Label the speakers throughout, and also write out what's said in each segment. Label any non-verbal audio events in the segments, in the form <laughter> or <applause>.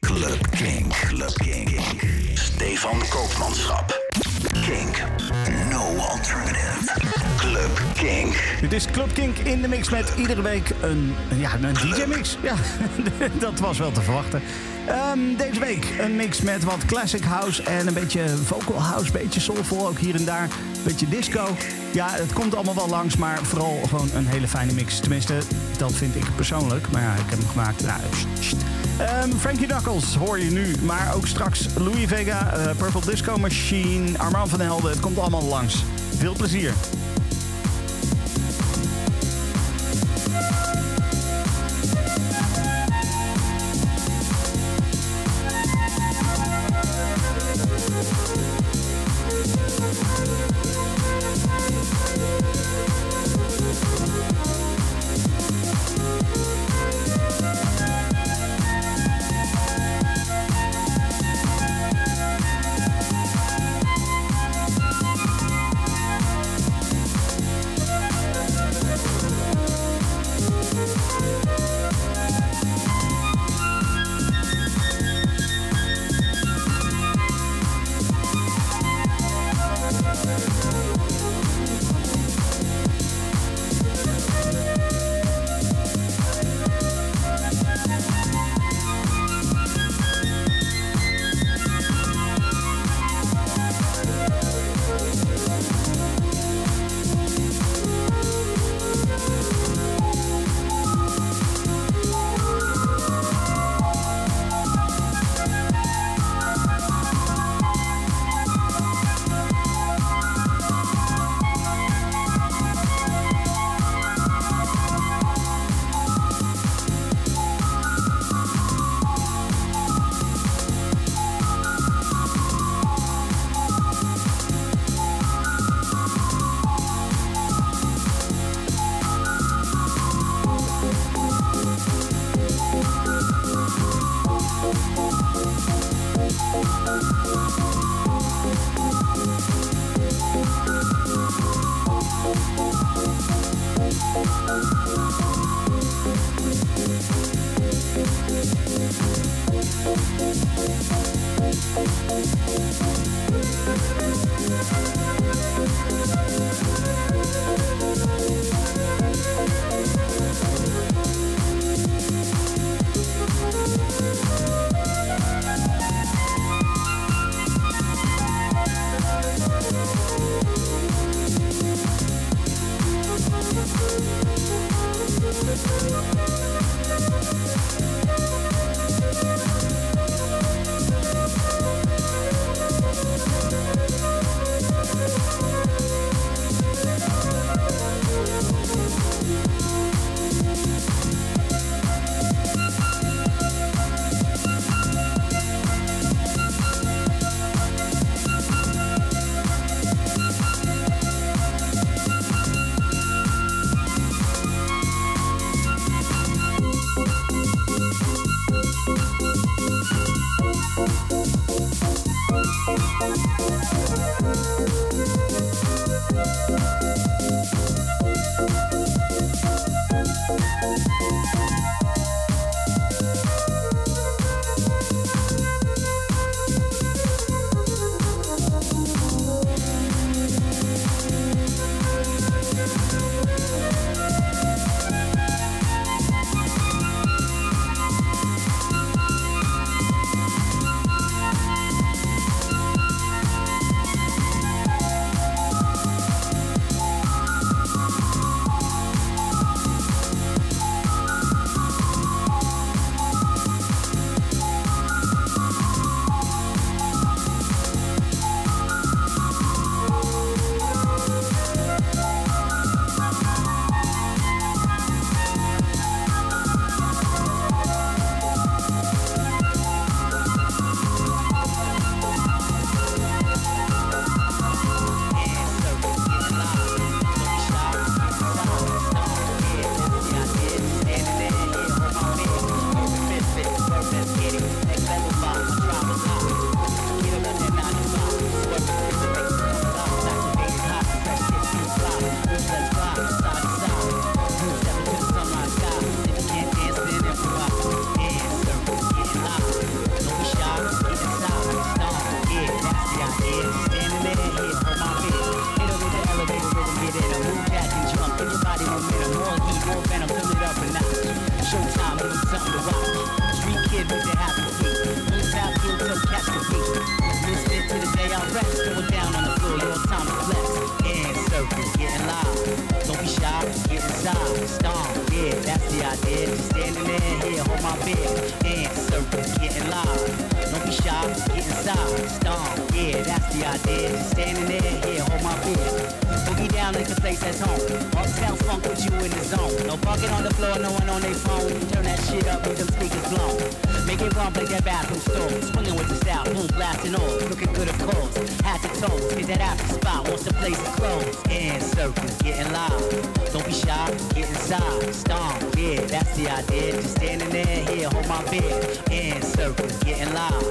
Speaker 1: Club Kink. Club Kink. Stefan Koopmanschap. Kink. No alternative. Club Kink.
Speaker 2: Dit is Club Kink in de mix met iedere week een, ja, een DJ-mix. Ja, <laughs> dat was wel te verwachten. Ehm, deze week een mix met wat classic house en een beetje vocal house, beetje soulful ook hier en daar. Beetje disco. Ja, het komt allemaal wel langs, maar vooral gewoon een hele fijne mix. Tenminste, dat vind ik persoonlijk. Maar ja, ik heb hem gemaakt. Nou, ehm, Frankie Knuckles hoor je nu, maar ook straks Louis Vega, uh, Purple Disco Machine, Armand van Helden. Het komt allemaal langs. Veel plezier.
Speaker 3: Home. Uptown funk with you in the zone. No bucket on the floor, no one on their phone. Turn that shit up with them speakers blown. Make it run, like that bathroom stove. Swinging with the style, boom, blasting off. Looking good, of course. Hat to toes, hit that after spot once the place is closed. In circles, getting loud. Don't be shy, get inside. Stomp, yeah, that's the idea. Just standing there, here, hold my beer. In circles, getting loud.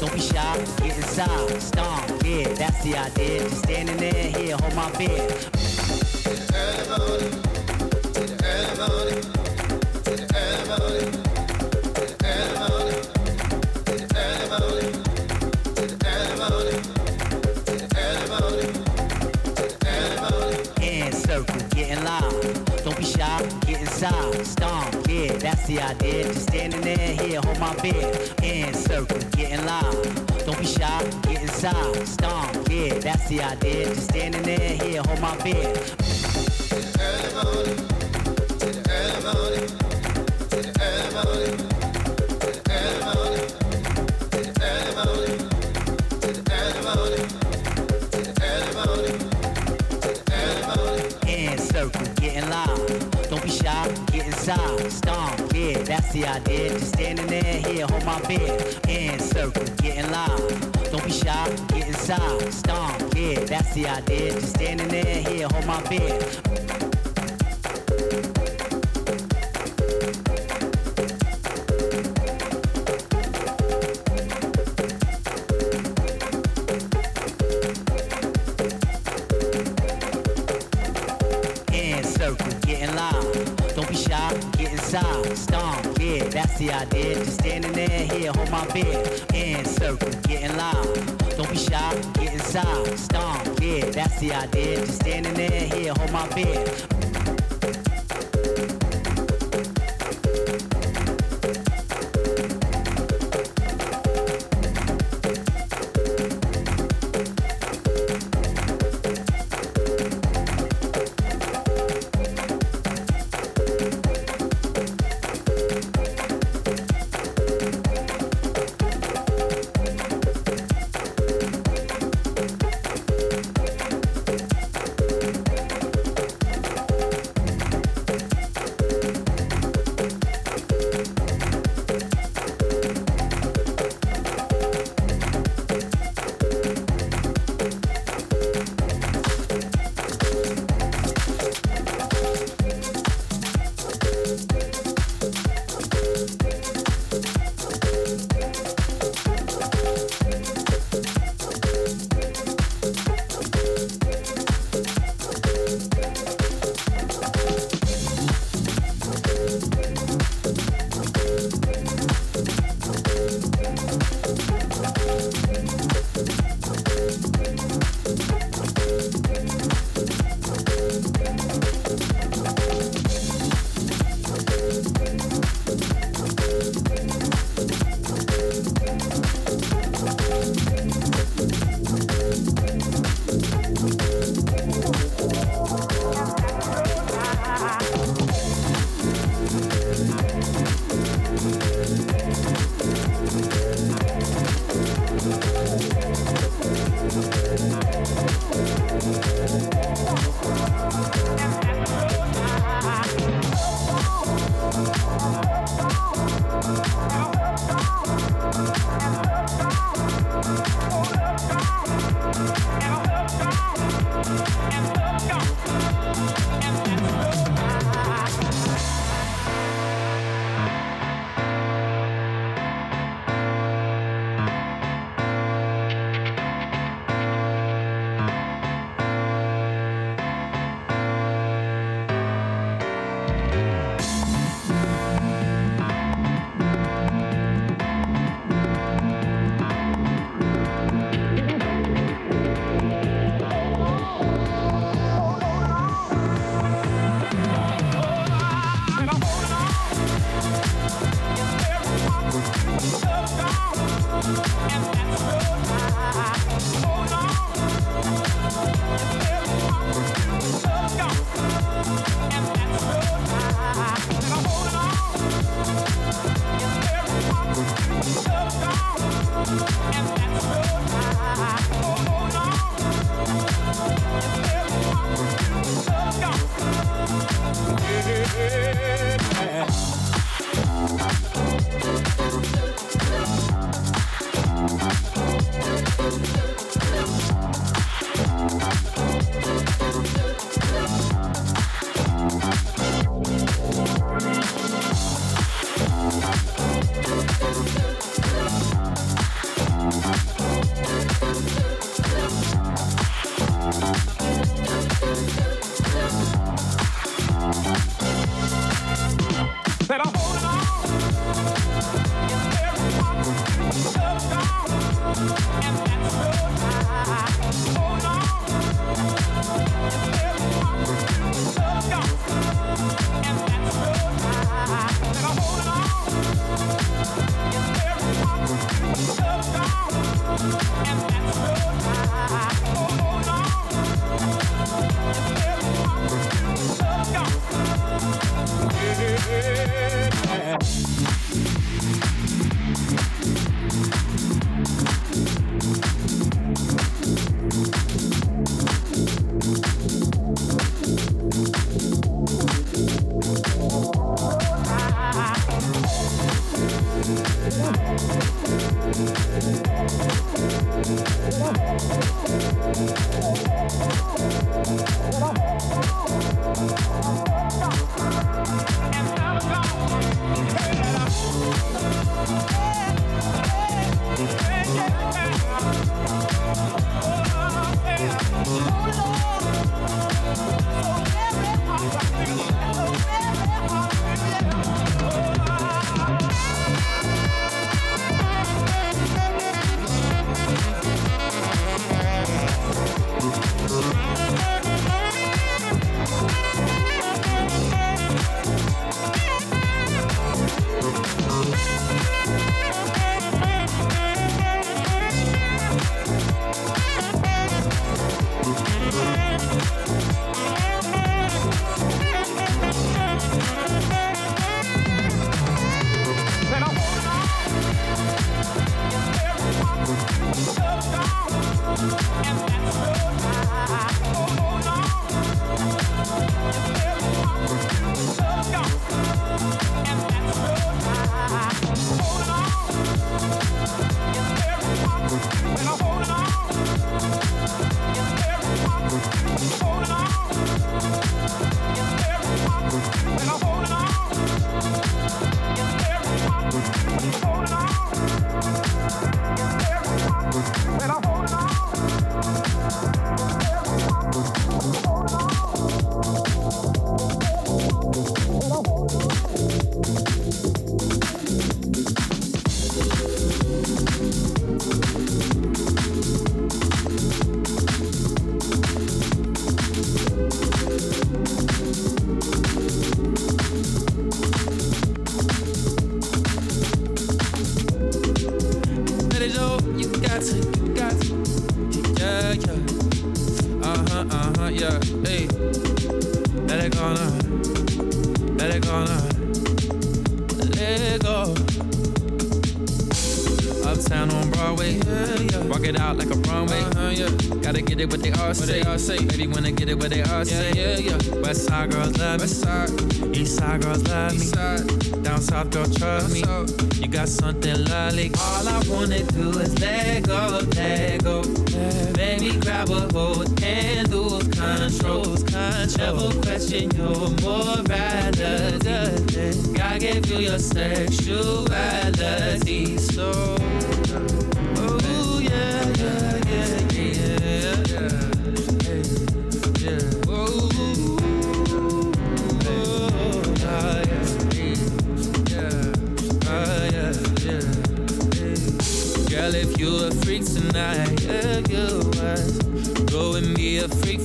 Speaker 3: Don't be shy, get inside. Stomp, yeah, that's the idea. Just standing there, here, hold my beer. Just standing there, here, hold my beer. That's the idea. Just standing there, here, hold my beer. Idea. Just standing there, here, hold my beer. In circle, getting loud. Don't be shy, get inside. Stomp, yeah, that's the idea. Just standing there, here, hold my beer.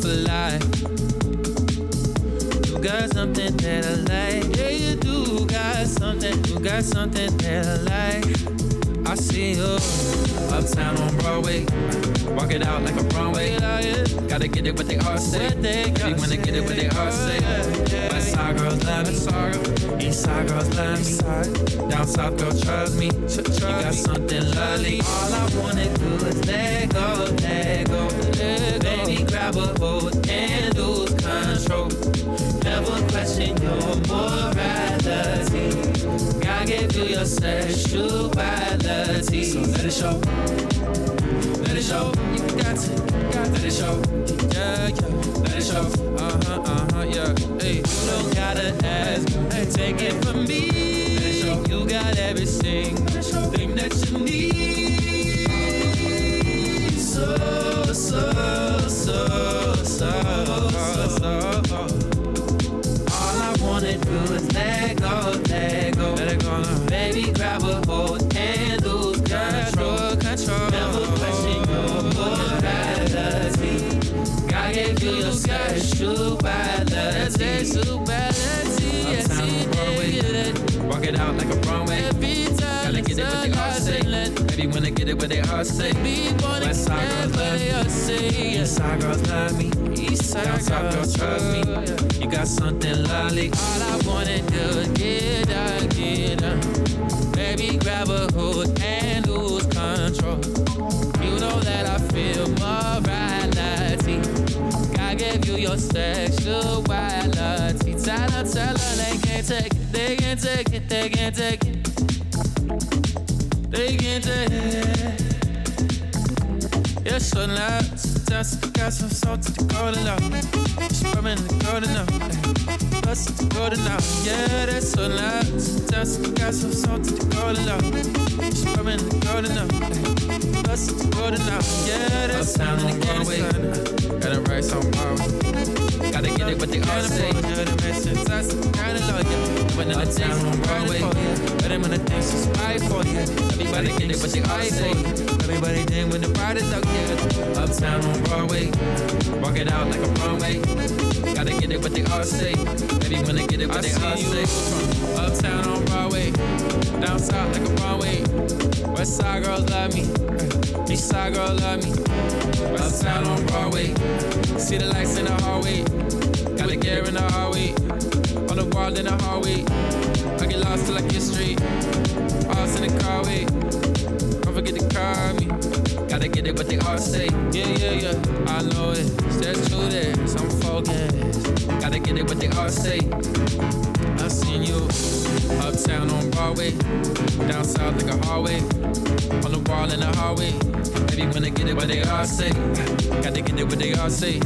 Speaker 4: For life. You got something that I like, yeah, you do got something, you got something that I like. I see you uptown on Broadway. Walk it out like a runway. Gotta get it what they all say. Baby, wanna get it what they all say. West side girls love me. East side girls love me. Down south girl trust me. You got something lovely. All I wanna do is let go, let go. Baby, grab a hold and lose control. Never question your morality. God gave you your sexuality. So let it show. Let it show. You got to let it show. Yeah, yeah. Let it show. Uh huh, uh huh, yeah. Hey, you don't gotta ask. Hey, take it from me. Let it show. You got everything, thing that you need. So, so, so, so, so. All I wanna do is let go, let go. It. Baby, grab a hold control. control. Never question your. God gave you. Walk it out like a Broadway. Baby, wanna get it what they all say. West side girls love me. East side girls love me. Down south girls trust me. You got something lovely. All I wanna do is get up, get up. Baby, grab a hold and lose control. You know that I feel morality. God gave you your sexuality. Tell her, tell her they can't take it, they can't take it, they can't take it. They can't it. Yeah, so loud. I got some salt to the golden love. Just rubbing the golden love. Plus the golden love. Yeah, that's so I got some salt to the golden love. Just rubbing the golden love. Plus the golden love. Yeah, that's Uptown on Broadway. Gotta write some more. Gotta get it what they all say. Kinda love you. When the things on Broadway. But them the things is right for you. Everybody get it what they all say. Everybody did when the party's out here. Uptown on Broadway. Walk it out like a runway. Gotta get it what they all say. Baby, wanna get it what they all say. Uptown on Broadway. Down south like a runway. West side girls love me. East side girls love me. Uptown on Broadway. See the lights in the hallway. A gear in the hallway. On the wall in the hallway. I get lost I get straight. Lost in the car. Don't forget to call me. Gotta get it what they all say. Yeah, yeah, yeah. I know it. That's true there. Some focused. Gotta get it what they all say. I seen you uptown on Broadway, down south like a hallway, on the wall in the hallway. Baby, wanna get it what they all say. Gotta get it what they all say.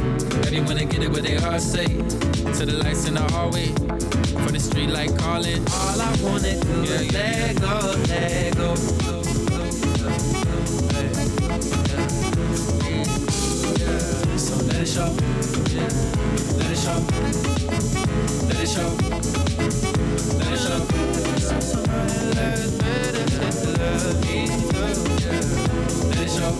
Speaker 4: Baby, wanna get it what they all say. To the lights in the hallway, for the street light calling. All I wanna do yeah, is yeah. let go, let go. So let it show, let it show, let it show, let it show. Let it show, let it show, so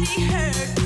Speaker 5: Devotion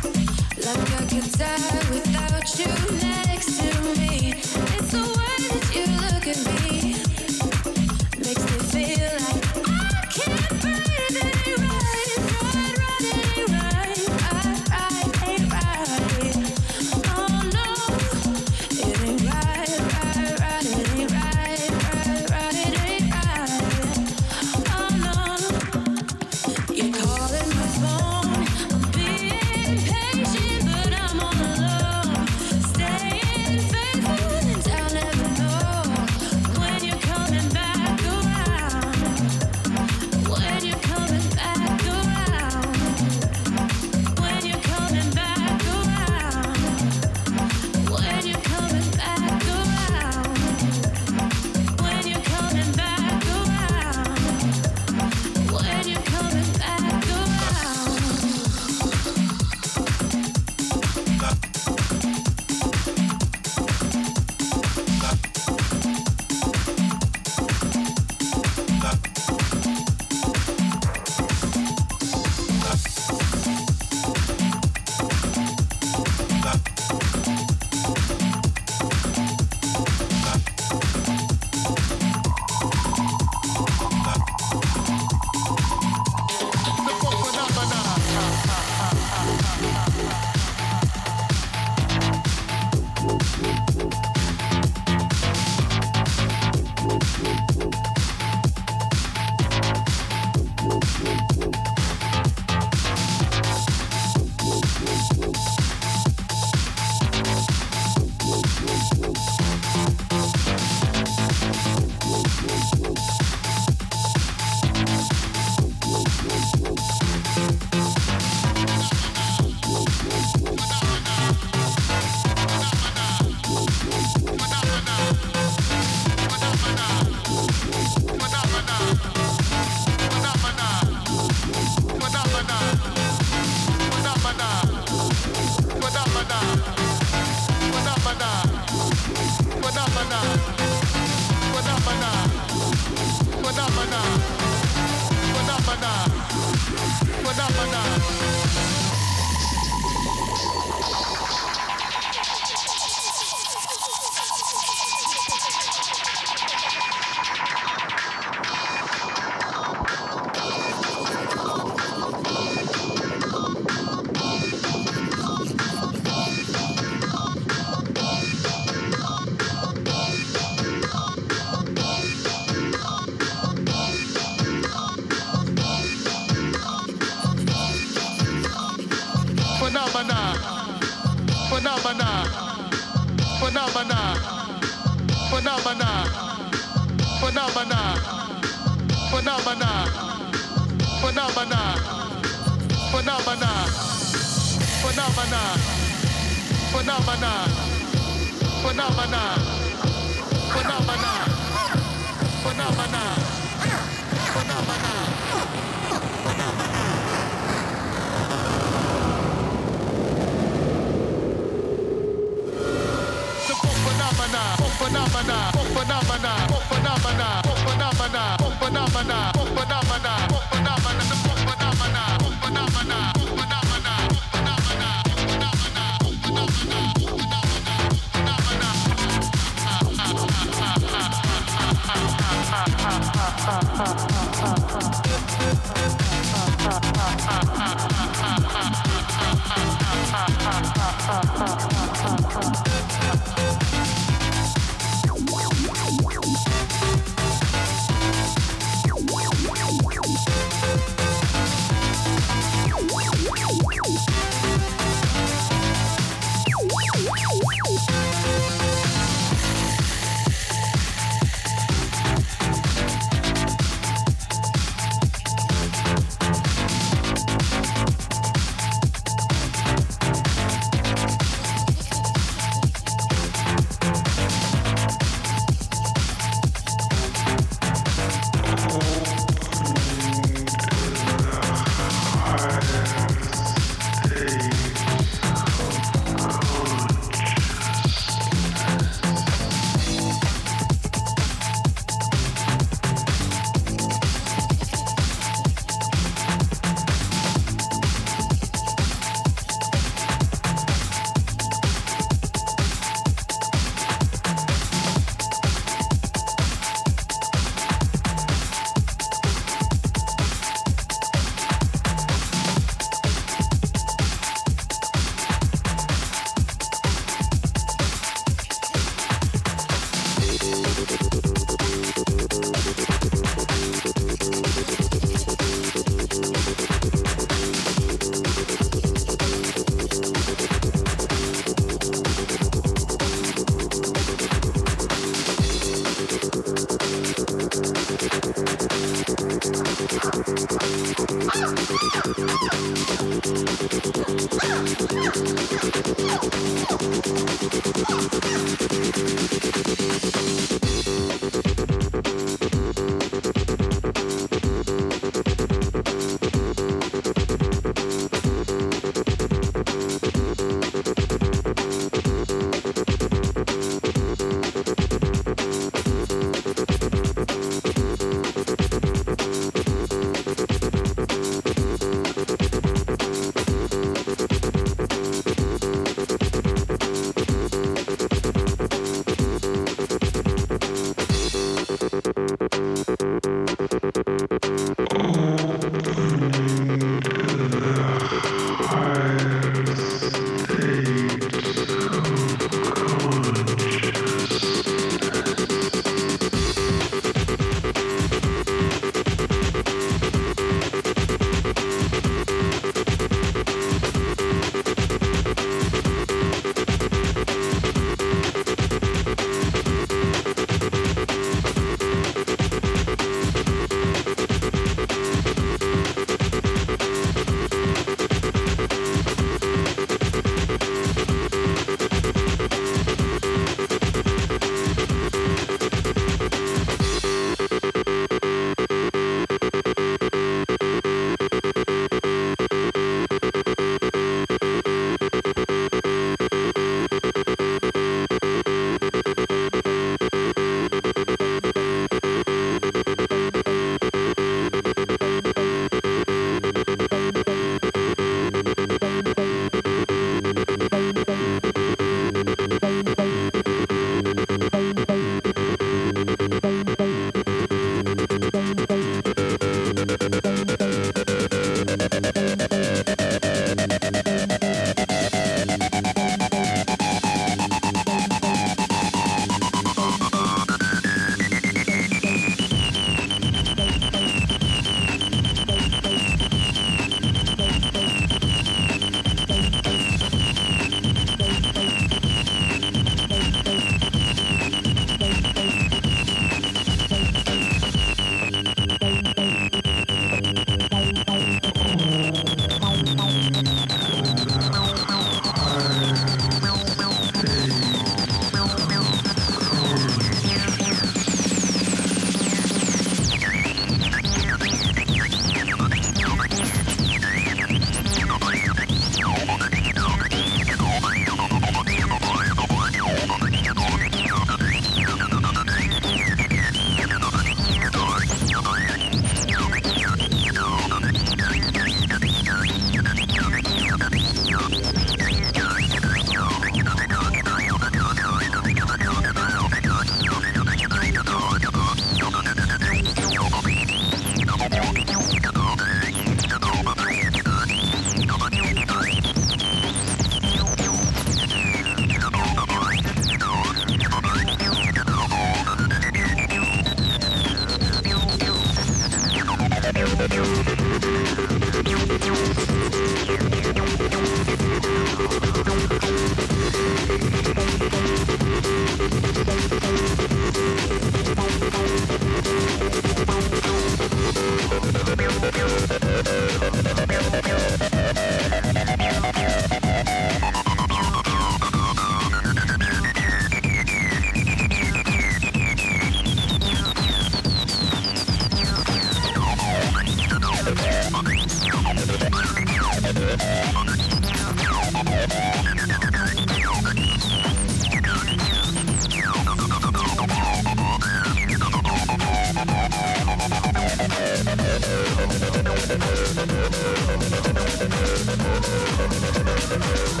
Speaker 5: Oh,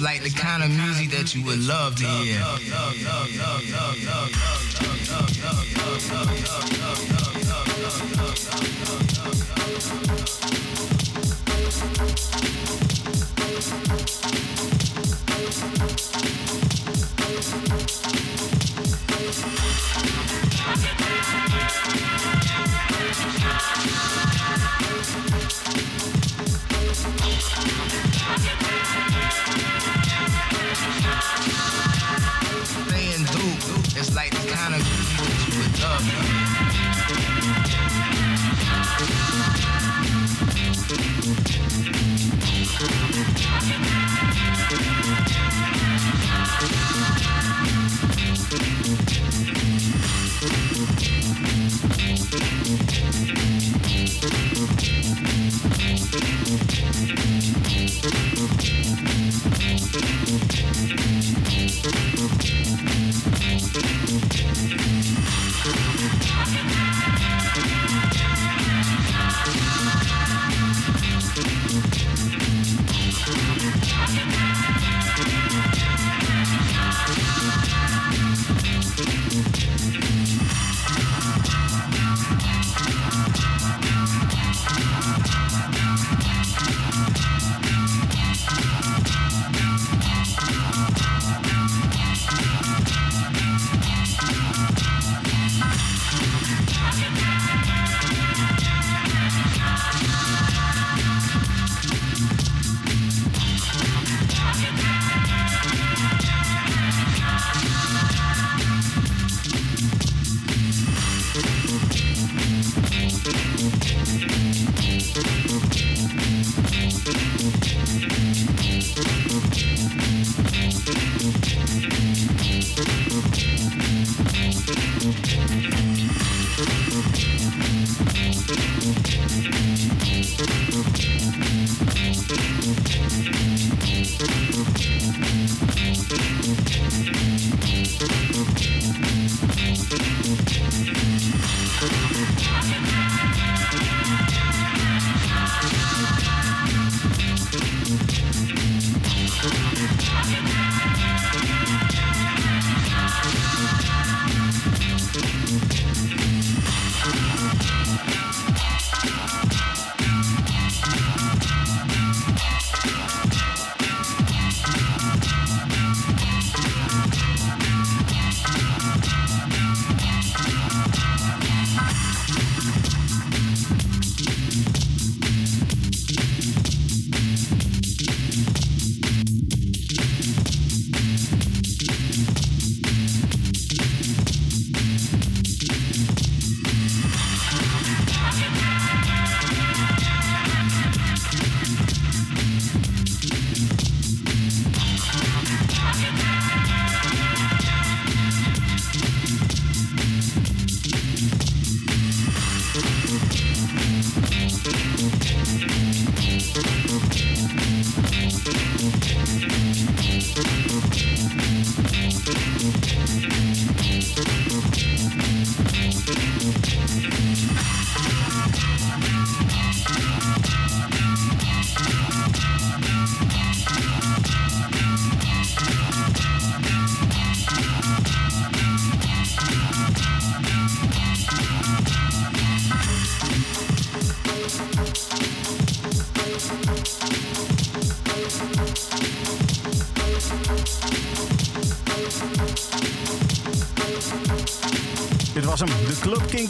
Speaker 5: like the
Speaker 6: kind of music that you would love to hear.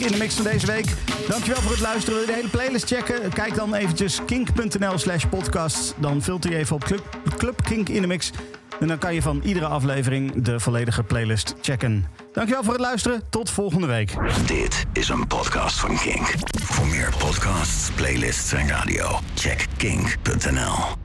Speaker 2: In de mix van deze week. Dankjewel voor het luisteren. Wil je de hele playlist checken? Kijk dan eventjes kink.nl slash podcast. Dan filter je even op Club, Club Kink in de mix. En dan kan je van iedere aflevering de volledige playlist checken. Dankjewel voor het luisteren. Tot volgende week.
Speaker 1: Dit is een podcast van Kink. Voor meer podcasts, playlists en radio, check kink.nl.